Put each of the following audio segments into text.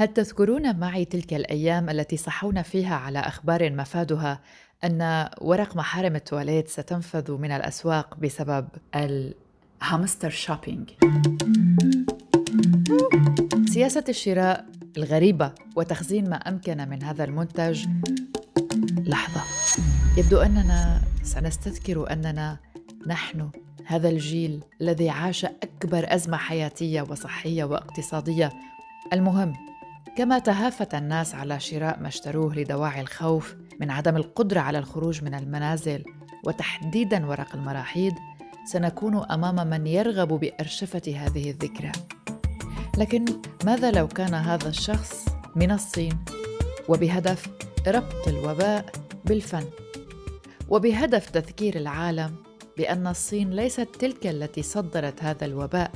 هل تذكرون معي تلك الأيام التي صحونا فيها على أخبار مفادها أن ورق محارم التواليت ستنفذ من الأسواق بسبب الهامستر شوبينج؟ سياسة الشراء الغريبة وتخزين ما أمكن من هذا المنتج. لحظة. يبدو أننا سنستذكر أننا نحن هذا الجيل الذي عاش أكبر أزمة حياتية وصحية واقتصادية. المهم كما تهافت الناس على شراء ما اشتروه لدواعي الخوف من عدم القدرة على الخروج من المنازل وتحديدا ورق المراحيض سنكون أمام من يرغب بأرشفة هذه الذكرى. لكن ماذا لو كان هذا الشخص من الصين؟ وبهدف ربط الوباء بالفن. وبهدف تذكير العالم بأن الصين ليست تلك التي صدرت هذا الوباء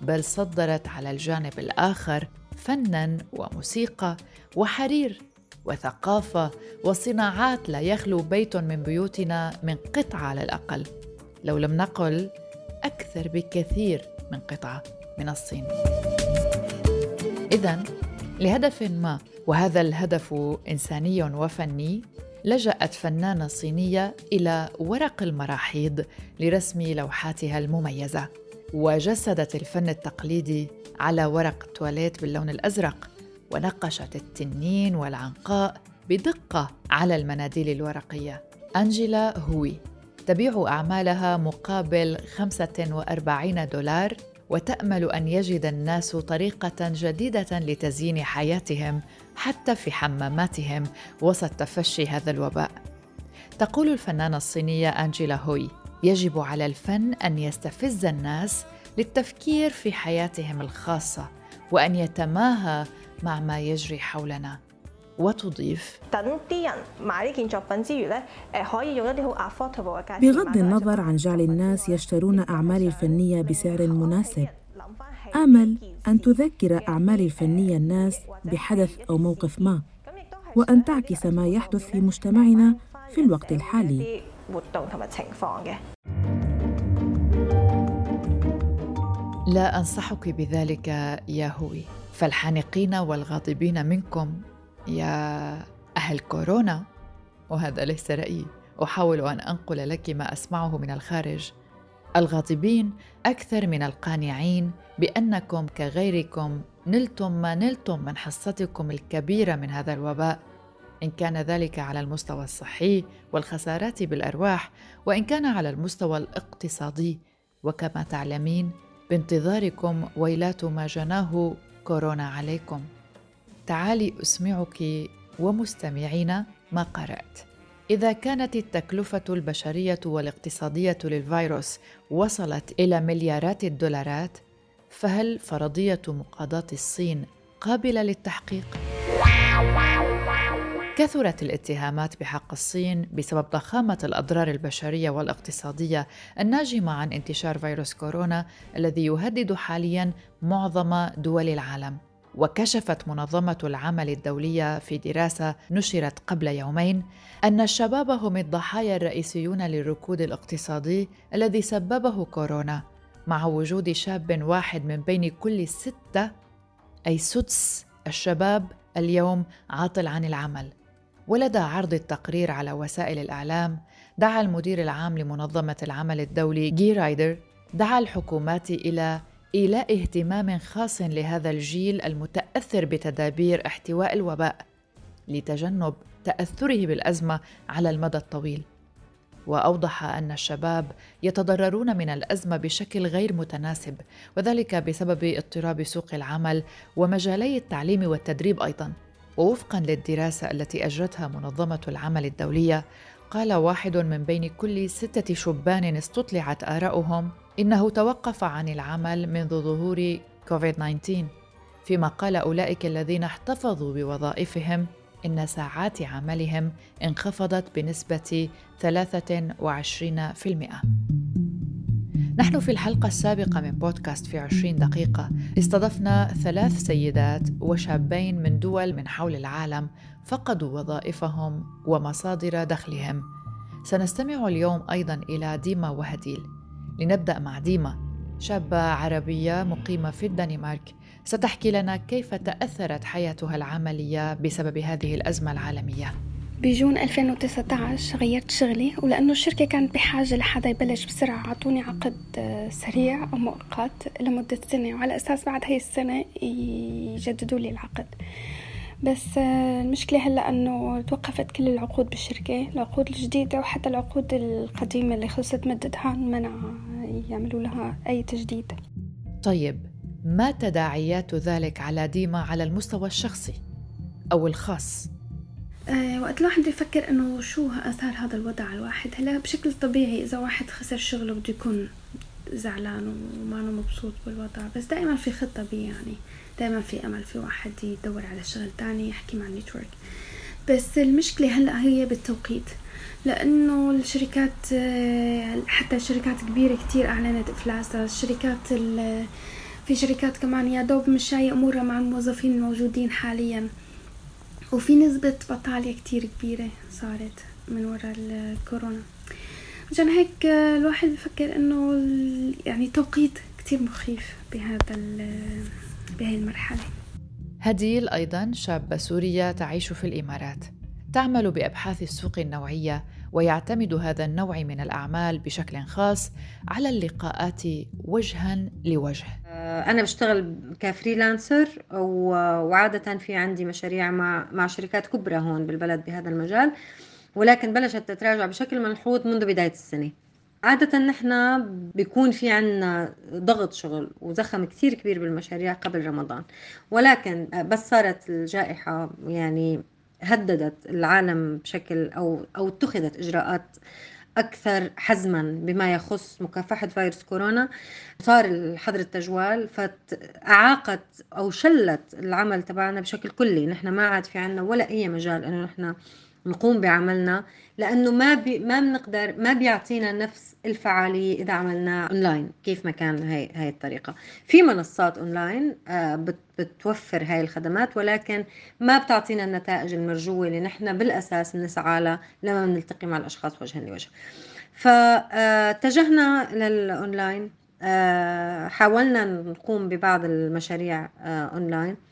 بل صدرت على الجانب الآخر فنا وموسيقى وحرير وثقافة وصناعات لا يخلو بيت من بيوتنا من قطعة على الأقل. لو لم نقل أكثر بكثير من قطعة من الصين. اذا لهدف ما وهذا الهدف إنساني وفني لجأت فنانة صينية إلى ورق المراحيض لرسم لوحاتها المميزة وجسدت الفن التقليدي على ورق تواليت باللون الأزرق ونقشت التنين والعنقاء بدقة على المناديل الورقية. أنجيلا هوي تبيع أعمالها مقابل 45 دولار وتأمل أن يجد الناس طريقة جديدة لتزيين حياتهم حتى في حماماتهم وسط تفشي هذا الوباء. تقول الفنانة الصينية أنجيلا هوي يجب على الفن أن يستفز الناس للتفكير في حياتهم الخاصة وأن يتماهى مع ما يجري حولنا. وتضيف بغض النظر عن جعل الناس يشترون أعمالي الفنية بسعر مناسب. آمل أن تذكر أعمالي الفنية الناس بحدث أو موقف ما وأن تعكس ما يحدث في مجتمعنا في الوقت الحالي. لا أنصحك بذلك يا هوي. فالحانقين والغاضبين منكم يا أهل كورونا وهذا ليس رأيي. أحاول أن أنقل لك ما أسمعه من الخارج. الغاضبين أكثر من القانعين بأنكم كغيركم نلتم ما نلتم من حصتكم الكبيرة من هذا الوباء. إن كان ذلك على المستوى الصحي والخسارات بالأرواح وإن كان على المستوى الاقتصادي. وكما تعلمين بانتظاركم ويلات ما جناه كورونا عليكم. تعالي أسمعك ومستمعينا ما قرأت. إذا كانت التكلفة البشرية والاقتصادية للفيروس وصلت إلى مليارات الدولارات فهل فرضية مقاضاة الصين قابلة للتحقيق؟ كثرت الاتهامات بحق الصين بسبب ضخامة الأضرار البشرية والاقتصادية الناجمة عن انتشار فيروس كورونا الذي يهدد حاليا معظم دول العالم. وكشفت منظمة العمل الدولية في دراسة نشرت قبل يومين أن الشباب هم الضحايا الرئيسيون للركود الاقتصادي الذي سببه كورونا مع وجود شاب واحد من بين كل ستة أي سدس الشباب اليوم عاطل عن العمل. ولدى عرض التقرير على وسائل الإعلام دعا المدير العام لمنظمة العمل الدولي جي رايدر دعا الحكومات إلى إيلاء اهتمام خاص لهذا الجيل المتأثر بتدابير احتواء الوباء لتجنب تأثره بالأزمة على المدى الطويل. وأوضح أن الشباب يتضررون من الأزمة بشكل غير متناسب وذلك بسبب اضطراب سوق العمل ومجالي التعليم والتدريب أيضا. ووفقا للدراسة التي أجرتها منظمة العمل الدولية قال واحد من بين كل ستة شبان استطلعت آراؤهم إنه توقف عن العمل منذ ظهور كوفيد-19 فيما قال أولئك الذين احتفظوا بوظائفهم إن ساعات عملهم انخفضت بنسبة 23%. نحن في الحلقة السابقة من بودكاست في 20 دقيقة استضفنا ثلاث سيدات وشابين من دول من حول العالم فقدوا وظائفهم ومصادر دخلهم. سنستمع اليوم أيضا إلى ديما وهديل. لنبدأ مع ديما شابة عربية مقيمة في الدنمارك. ستحكي لنا كيف تأثرت حياتها العملية بسبب هذه الأزمة العالمية. بجون 2019 غيرت شغلي ولأنه الشركة كانت بحاجة لحدا يبلش بسرعة عطوني عقد آه، سريع أو مؤقت لمدة سنة وعلى أساس بعد هاي السنة يجددوا لي العقد. بس آه، المشكلة هلأ إنه توقفت كل العقود بالشركة العقود الجديدة وحتى العقود القديمة اللي خلصت مدتها منع يعملوا لها أي تجديد. طيب ما تداعيات ذلك على ديما على المستوى الشخصي أو الخاص؟ وقت الواحد يفكر إنه شو آثار هذا الوضع على الواحد. هلا بشكل طبيعي إذا واحد خسر شغله بده يكون زعلان وما مبسوط بالوضع. بس دائما في خطة B يعني. دائما في أمل في واحد يدور على شغل تاني يحكي مع ال network بس المشكلة هلأ هي بالتوقيت. لأنه الشركات آه، حتى شركات كبيرة كتير أعلنت افلاسها الشركات في شركات كمان يا دوب مشاية أمورها مع الموظفين الموجودين حاليا. وفي نسبة بطالة كتير كبيرة صارت من وراء الكورونا. عشان هيك الواحد بفكر إنه يعني توقيت كتير مخيف بهذا بهي المرحلة. هديل أيضا شابة سورية تعيش في الإمارات. تعمل بأبحاث السوق النوعية ويعتمد هذا النوع من الأعمال بشكل خاص على اللقاءات وجها لوجه. آه، أنا بشتغل كفريلانسر وعادة في عندي مشاريع مع مع شركات كبرى هون بالبلد بهذا المجال ولكن بلشت تتراجع بشكل ملحوظ منذ بداية السنة. عادة نحن بيكون في عنا ضغط شغل وزخم كثير كبير بالمشاريع قبل رمضان ولكن بس صارت الجائحة يعني هددت العالم بشكل أو أو اتخذت إجراءات أكثر حزما بما يخص مكافحة فيروس كورونا. صار الحظر التجوال فأعاقت أو شلت العمل تبعنا بشكل كلي. نحن ما عاد في عنا ولا أي مجال إنه نحن نقوم بعملنا لأنه ما بي ما بنقدر ما بيعطينا نفس الفعالية إذا عملناه اونلاين كيف ما كان هاي هاي الطريقة. في منصات اونلاين آه، بتوفر هاي الخدمات ولكن ما بتعطينا النتائج المرجوة اللي نحن بالأساس بنسعى لها لما بنلتقي مع الأشخاص وجها لوجه. فاتجهنا للاونلاين آه، حاولنا نقوم ببعض المشاريع آه، اونلاين آه،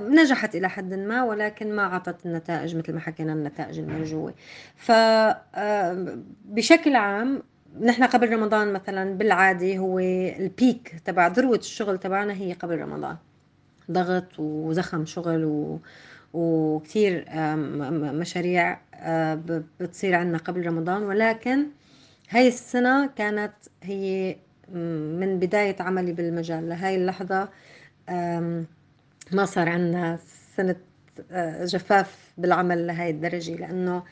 نجحت إلى حد ما ولكن ما عطت النتائج مثل ما حكينا النتائج المرجوة. فبشكل آه، عام نحن قبل رمضان مثلا بالعادة هو البيك تبع ذروة الشغل تبعنا هي قبل رمضان. ضغط وزخم شغل و وكثير مشاريع آه، بتصير عندنا قبل رمضان. ولكن هاي السنة كانت هي من بداية عملي بالمجال. لهاي اللحظة ما صار عندنا سنة آه، جفاف بالعمل لهي الدرجة لأنه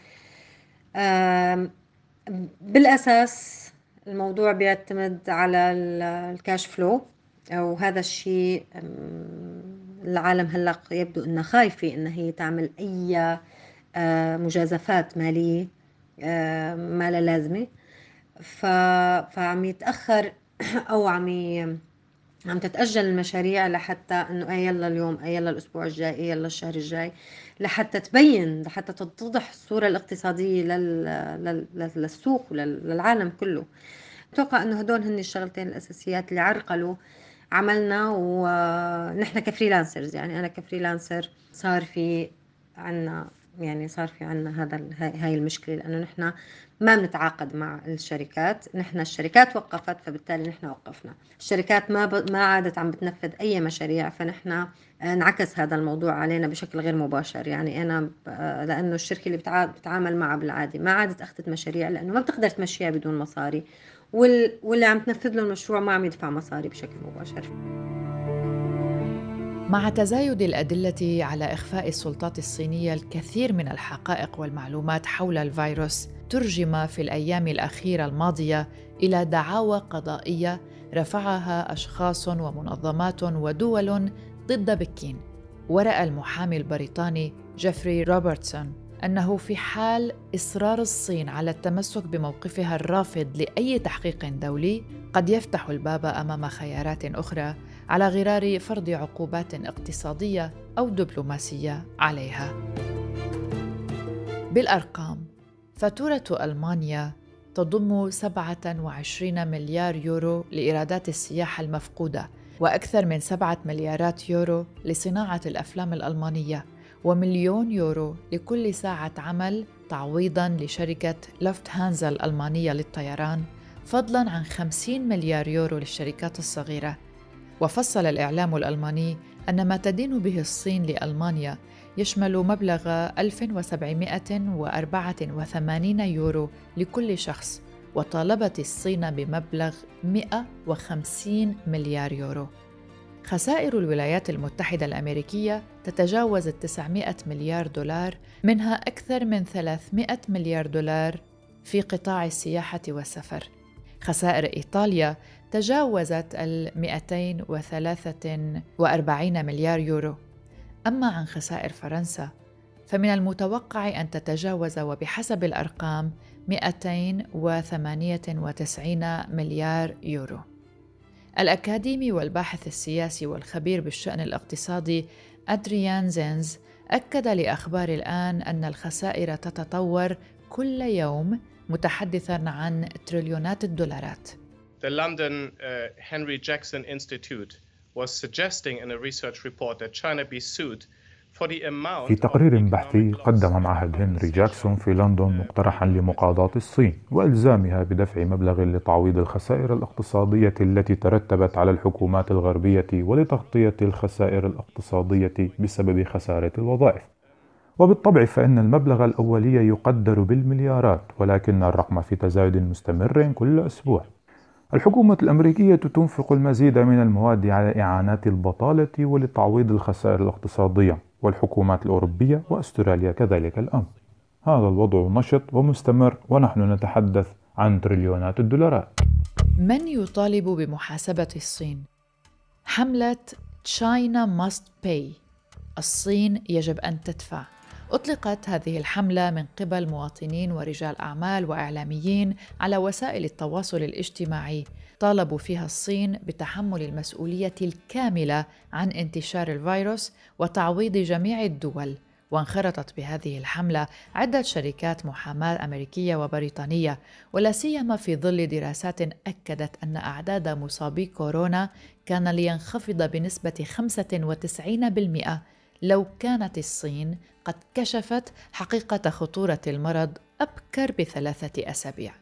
بالأساس الموضوع بيعتمد على ال cash flow وهذا الشيء العالم هلأ يبدو انها خايفة انها هي تعمل أي آه، مجازفات مالية ما لها لازمة. فعم يتأخر أو عم عم تتأجل المشاريع لحتى إنه اي يلا اليوم اي يلا الأسبوع الجاي اي يلا الشهر الجاي لحتى تبين لحتى تتضح الصورة الاقتصادية لل... للسوق وللعالم كله. أتوقع إنه هدول هن الشغلتين الأساسيات اللي عرقلوا عملنا ونحن ك freelancers يعني أنا ك freelancer صار في عنا يعني صار في عنا هذا هاي المشكلة لأنه نحن ما بنتعاقد مع الشركات نحن الشركات وقفت فبالتالي نحن وقفنا. الشركات ما ب... ما عادت عم بتنفذ أي مشاريع فنحن انعكس هذا الموضوع علينا بشكل غير مباشر. يعني أنا ب... لأنه الشركة اللي بتع... بتعامل معها بالعادي ما عادت أخذت مشاريع لأنه ما بتقدر تمشيها بدون مصاري وال... واللي عم تنفذ له المشروع ما عم يدفع مصاري بشكل مباشر. مع تزايد الأدلة على إخفاء السلطات الصينية الكثير من الحقائق والمعلومات حول الفيروس ترجم في الأيام الأخيرة الماضية إلى دعاوى قضائية رفعها أشخاص ومنظمات ودول ضد بكين. ورأى المحامي البريطاني جيفري روبرتسون. أنه في حال إصرار الصين على التمسك بموقفها الرافض لأي تحقيق دولي قد يفتح الباب أمام خيارات أخرى على غرار فرض عقوبات اقتصادية أو دبلوماسية عليها. بالأرقام فاتورة ألمانيا تضم 27 مليار يورو لإيرادات السياحة المفقودة وأكثر من سبعة مليارات يورو لصناعة الأفلام الألمانية. ومليون يورو لكل ساعة عمل تعويضاً لشركة لفت هانزا الألمانية للطيران فضلاً عن 50 مليار يورو للشركات الصغيرة. وفصل الإعلام الألماني أن ما تدين به الصين لألمانيا يشمل مبلغ 1784 يورو لكل شخص وطالبت الصين بمبلغ 150 مليار يورو. خسائر الولايات المتحدة الأمريكية تتجاوز 900 مليار دولار منها أكثر من 300 مليار دولار في قطاع السياحة والسفر خسائر إيطاليا تجاوزت ال 243 مليار يورو أما عن خسائر فرنسا فمن المتوقع أن تتجاوز وبحسب الأرقام 298 مليار يورو. الأكاديمي والباحث السياسي والخبير بالشأن الاقتصادي أدريان زينز أكد لأخبار الآن أن الخسائر تتطور كل يوم متحدثا عن تريليونات الدولارات. The London uh, Henry Jackson Institute was suggesting in a research report that China be sued في تقرير بحثي قدم معهد هنري جاكسون في لندن مقترحا لمقاضاة الصين وإلزامها بدفع مبلغ لتعويض الخسائر الاقتصادية التي ترتبت على الحكومات الغربية ولتغطية الخسائر الاقتصادية بسبب خسارة الوظائف. وبالطبع فإن المبلغ الأولي يقدر بالمليارات ولكن الرقم في تزايد مستمر كل أسبوع. الحكومة الأمريكية تنفق المزيد من المواد على إعانات البطالة ولتعويض الخسائر الاقتصادية والحكومات الأوروبية وأستراليا كذلك الأمر. هذا الوضع نشط ومستمر ونحن نتحدث عن تريليونات الدولارات. من يطالب بمحاسبة الصين؟ حملة China Must Pay. الصين يجب أن تدفع. أطلقت هذه الحملة من قبل مواطنين ورجال أعمال وإعلاميين على وسائل التواصل الاجتماعي. طالبوا فيها الصين بتحمل المسؤولية الكاملة عن انتشار الفيروس وتعويض جميع الدول وانخرطت بهذه الحملة عدة شركات محاماة أمريكية وبريطانية ولا سيما في ظل دراسات أكدت أن أعداد مصابي كورونا كان لينخفض بنسبة 95% لو كانت الصين قد كشفت حقيقة خطورة المرض أبكر بثلاثة أسابيع.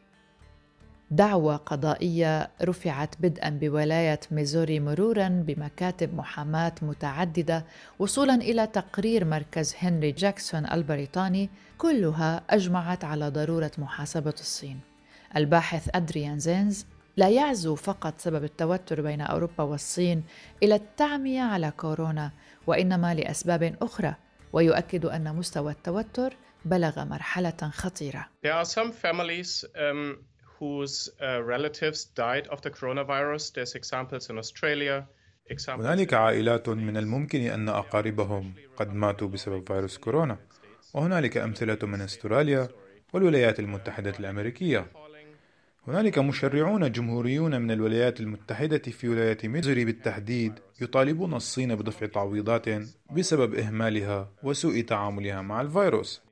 دعوى قضائية رفعت بدءا بولاية ميزوري مرورا بمكاتب محاماة متعددة وصولا إلى تقرير مركز هنري جاكسون البريطاني كلها أجمعت على ضرورة محاسبة الصين. الباحث أدريان زينز لا يعزو فقط سبب التوتر بين أوروبا والصين إلى التعمية على كورونا وإنما لأسباب أخرى ويؤكد أن مستوى التوتر بلغ مرحلة خطيرة. There are some families um, whose uh, relatives died of the coronavirus. There's examples in Australia. هنالك عائلات من الممكن أن أقاربهم قد ماتوا بسبب فيروس كورونا وهنالك أمثلة من أستراليا والولايات المتحدة الأمريكية هنالك مشرعون جمهوريون من الولايات المتحدة في ولاية ميزوري بالتحديد يطالبون الصين بدفع تعويضات بسبب إهمالها وسوء تعاملها مع الفيروس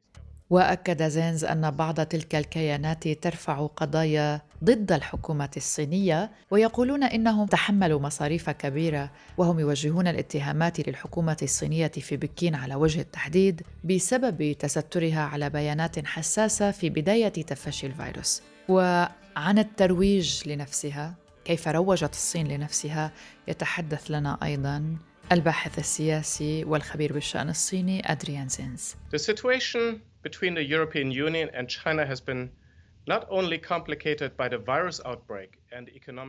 وأكد زينز أن بعض تلك الكيانات ترفع قضايا ضد الحكومة الصينية ويقولون إنهم تحملوا مصاريف كبيرة وهم يوجهون الاتهامات للحكومة الصينية في بكين على وجه التحديد بسبب تسترها على بيانات حساسة في بداية تفشي الفيروس وعن الترويج لنفسها كيف روجت الصين لنفسها يتحدث لنا أيضا الباحث السياسي والخبير بالشأن الصيني أدريان زينز. The situation between the European Union and China has been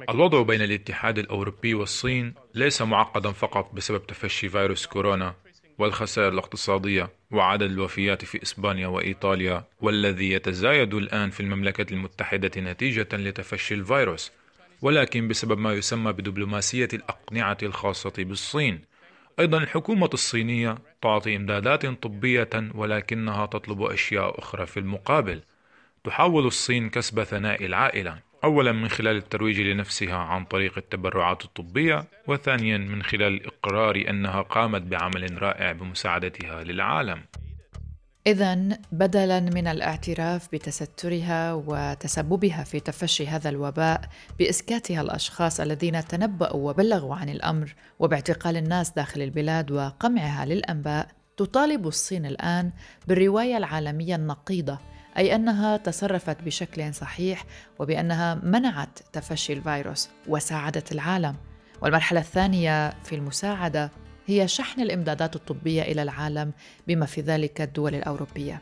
الوضع بين الاتحاد الأوروبي والصين ليس معقدا فقط بسبب تفشي فيروس كورونا والخسائر الاقتصادية وعدد الوفيات في إسبانيا وإيطاليا والذي يتزايد الآن في المملكة المتحدة نتيجة لتفشي الفيروس ولكن بسبب ما يسمى بدبلوماسية الأقنعة الخاصة بالصين. أيضا الحكومة الصينية تعطي إمدادات طبية ولكنها تطلب أشياء أخرى في المقابل. تحاول الصين كسب ثناء العائلة أولا من خلال الترويج لنفسها عن طريق التبرعات الطبية وثانيا من خلال الإقرار أنها قامت بعمل رائع بمساعدتها للعالم. إذا بدلا من الاعتراف بتسترها وتسببها في تفشي هذا الوباء بإسكاتها الأشخاص الذين تنبأوا وبلغوا عن الأمر وباعتقال الناس داخل البلاد وقمعها للأنباء تطالب الصين الآن بالرواية العالمية النقيضة أي أنها تصرفت بشكل صحيح وبأنها منعت تفشي الفيروس وساعدت العالم. والمرحلة الثانية في المساعدة هي شحن الإمدادات الطبية إلى العالم بما في ذلك الدول الأوروبية.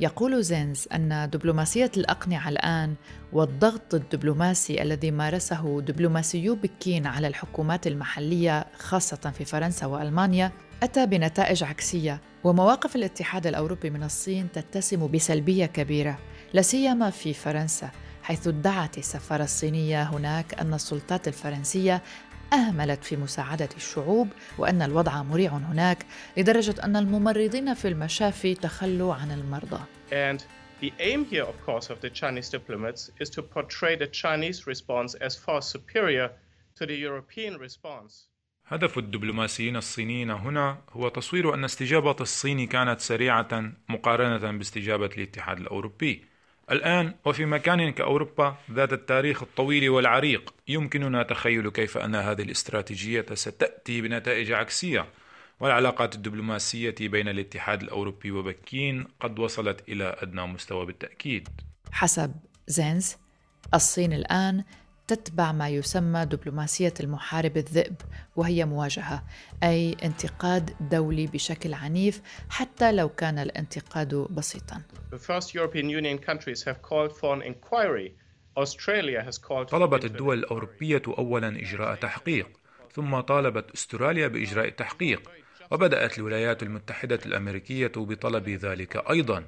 يقول زينز أن دبلوماسية الأقنعة الآن والضغط الدبلوماسي الذي مارسه دبلوماسيو بكين على الحكومات المحلية خاصة في فرنسا وألمانيا أتى بنتائج عكسية ومواقف الاتحاد الأوروبي من الصين تتسم بسلبية كبيرة لا سيما في فرنسا حيث ادعت السفارة الصينية هناك أن السلطات الفرنسية أهملت في مساعدة الشعوب وأن الوضع مريع هناك لدرجة أن الممرضين في المشافي تخلوا عن المرضى. And the aim here, of course, of the Chinese diplomats is to portray the Chinese response as far superior to the European response. هدف الدبلوماسيين الصينيين هنا هو تصوير أن استجابة الصين كانت سريعة مقارنة باستجابة الاتحاد الأوروبي الآن وفي مكان كأوروبا ذات التاريخ الطويل والعريق يمكننا تخيل كيف أن هذه الاستراتيجية ستأتي بنتائج عكسية. والعلاقات الدبلوماسية بين الاتحاد الأوروبي وبكين قد وصلت إلى أدنى مستوى بالتأكيد. حسب زينز الصين الآن تتبع ما يسمى دبلوماسية المحارب الذئب وهي مواجهة أي انتقاد دولي بشكل عنيف حتى لو كان الانتقاد بسيطا. طلبت الدول الأوروبية أولا إجراء تحقيق ثم طالبت أستراليا بإجراء التحقيق وبدأت الولايات المتحدة الأمريكية بطلب ذلك أيضا.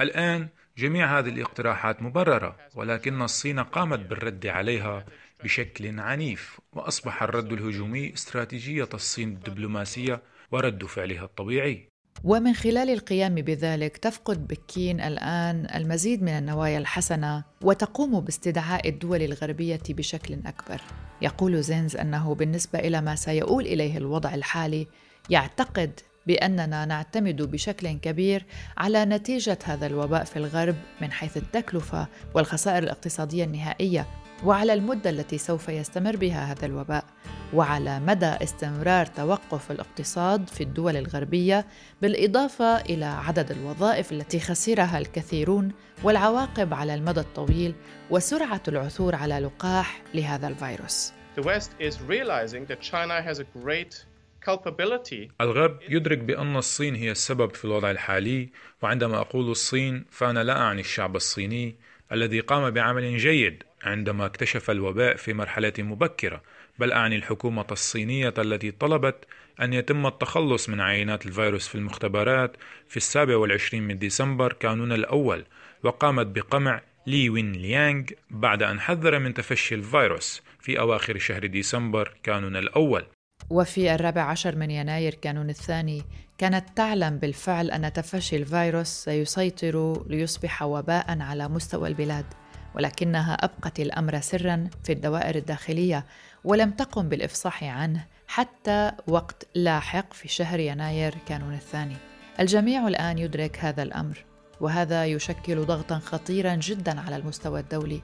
الآن جميع هذه الاقتراحات مبررة ولكن الصين قامت بالرد عليها بشكل عنيف وأصبح الرد الهجومي استراتيجية الصين الدبلوماسية ورد فعلها الطبيعي ومن خلال القيام بذلك تفقد بكين الآن المزيد من النوايا الحسنة وتقوم باستدعاء الدول الغربية بشكل أكبر. يقول زينز أنه بالنسبة إلى ما سيؤول إليه الوضع الحالي يعتقد بأننا نعتمد بشكل كبير على نتيجة هذا الوباء في الغرب من حيث التكلفة والخسائر الاقتصادية النهائية وعلى المدة التي سوف يستمر بها هذا الوباء وعلى مدى استمرار توقف الاقتصاد في الدول الغربية بالإضافة إلى عدد الوظائف التي خسرها الكثيرون والعواقب على المدى الطويل وسرعة العثور على لقاح لهذا الفيروس. The West is realizing that China has a great الغرب يدرك بأن الصين هي السبب في الوضع الحالي وعندما أقول الصين فأنا لا أعني الشعب الصيني الذي قام بعمل جيد عندما اكتشف الوباء في مرحلة مبكرة بل أعني الحكومة الصينية التي طلبت أن يتم التخلص من عينات الفيروس في المختبرات في السابع والعشرين من ديسمبر كانون الأول وقامت بقمع لي وين ليانغ بعد أن حذر من تفشي الفيروس في أواخر شهر ديسمبر كانون الأول. وفي الرابع عشر من يناير كانون الثاني كانت تعلم بالفعل أن تفشي الفيروس سيسيطر ليصبح وباء على مستوى البلاد ولكنها أبقت الأمر سرا في الدوائر الداخلية ولم تقم بالإفصاح عنه حتى وقت لاحق في شهر يناير كانون الثاني. الجميع الآن يدرك هذا الأمر وهذا يشكل ضغطا خطيرا جدا على المستوى الدولي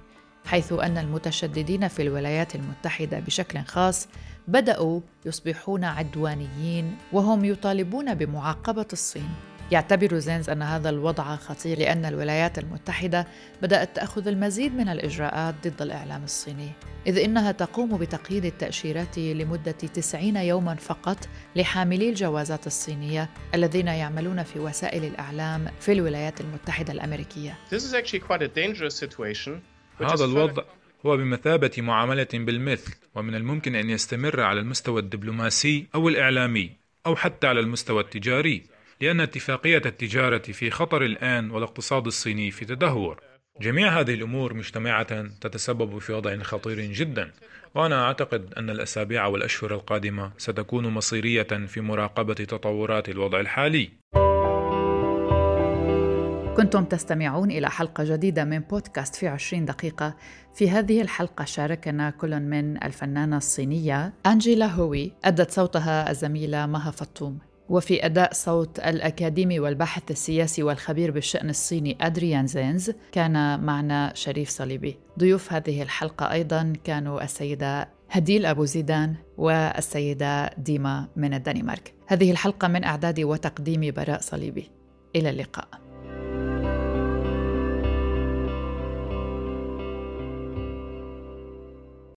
حيث أن المتشددين في الولايات المتحدة بشكل خاص بدأوا يصبحون عدوانيين وهم يطالبون بمعاقبة الصين. يعتبر زينز أن هذا الوضع خطير لأن الولايات المتحدة بدأت تأخذ المزيد من الإجراءات ضد الإعلام الصيني إذ إنها تقوم بتقييد التأشيرات لمدة 90 يوما فقط لحاملي الجوازات الصينية الذين يعملون في وسائل الإعلام في الولايات المتحدة الأمريكية. This is actually quite a dangerous situation هذا الوضع هو بمثابة معاملة بالمثل ومن الممكن أن يستمر على المستوى الدبلوماسي أو الإعلامي أو حتى على المستوى التجاري لأن اتفاقية التجارة في خطر الآن والاقتصاد الصيني في تدهور. جميع هذه الأمور مجتمعة تتسبب في وضع خطير جدا وأنا أعتقد أن الأسابيع والأشهر القادمة ستكون مصيرية في مراقبة تطورات الوضع الحالي. كنتم تستمعون إلى حلقة جديدة من بودكاست في عشرين دقيقة. في هذه الحلقة شاركنا كل من الفنانة الصينية أنجيلا هوي أدت صوتها الزميلة مها فطوم. وفي أداء صوت الأكاديمي والباحث السياسي والخبير بالشأن الصيني أدريان زينز كان معنا شريف صليبي. ضيوف هذه الحلقة أيضا كانوا السيدة هديل أبو زيدان والسيدة ديما من الدنمارك. هذه الحلقة من إعدادي وتقديمي براء صليبي. إلى اللقاء.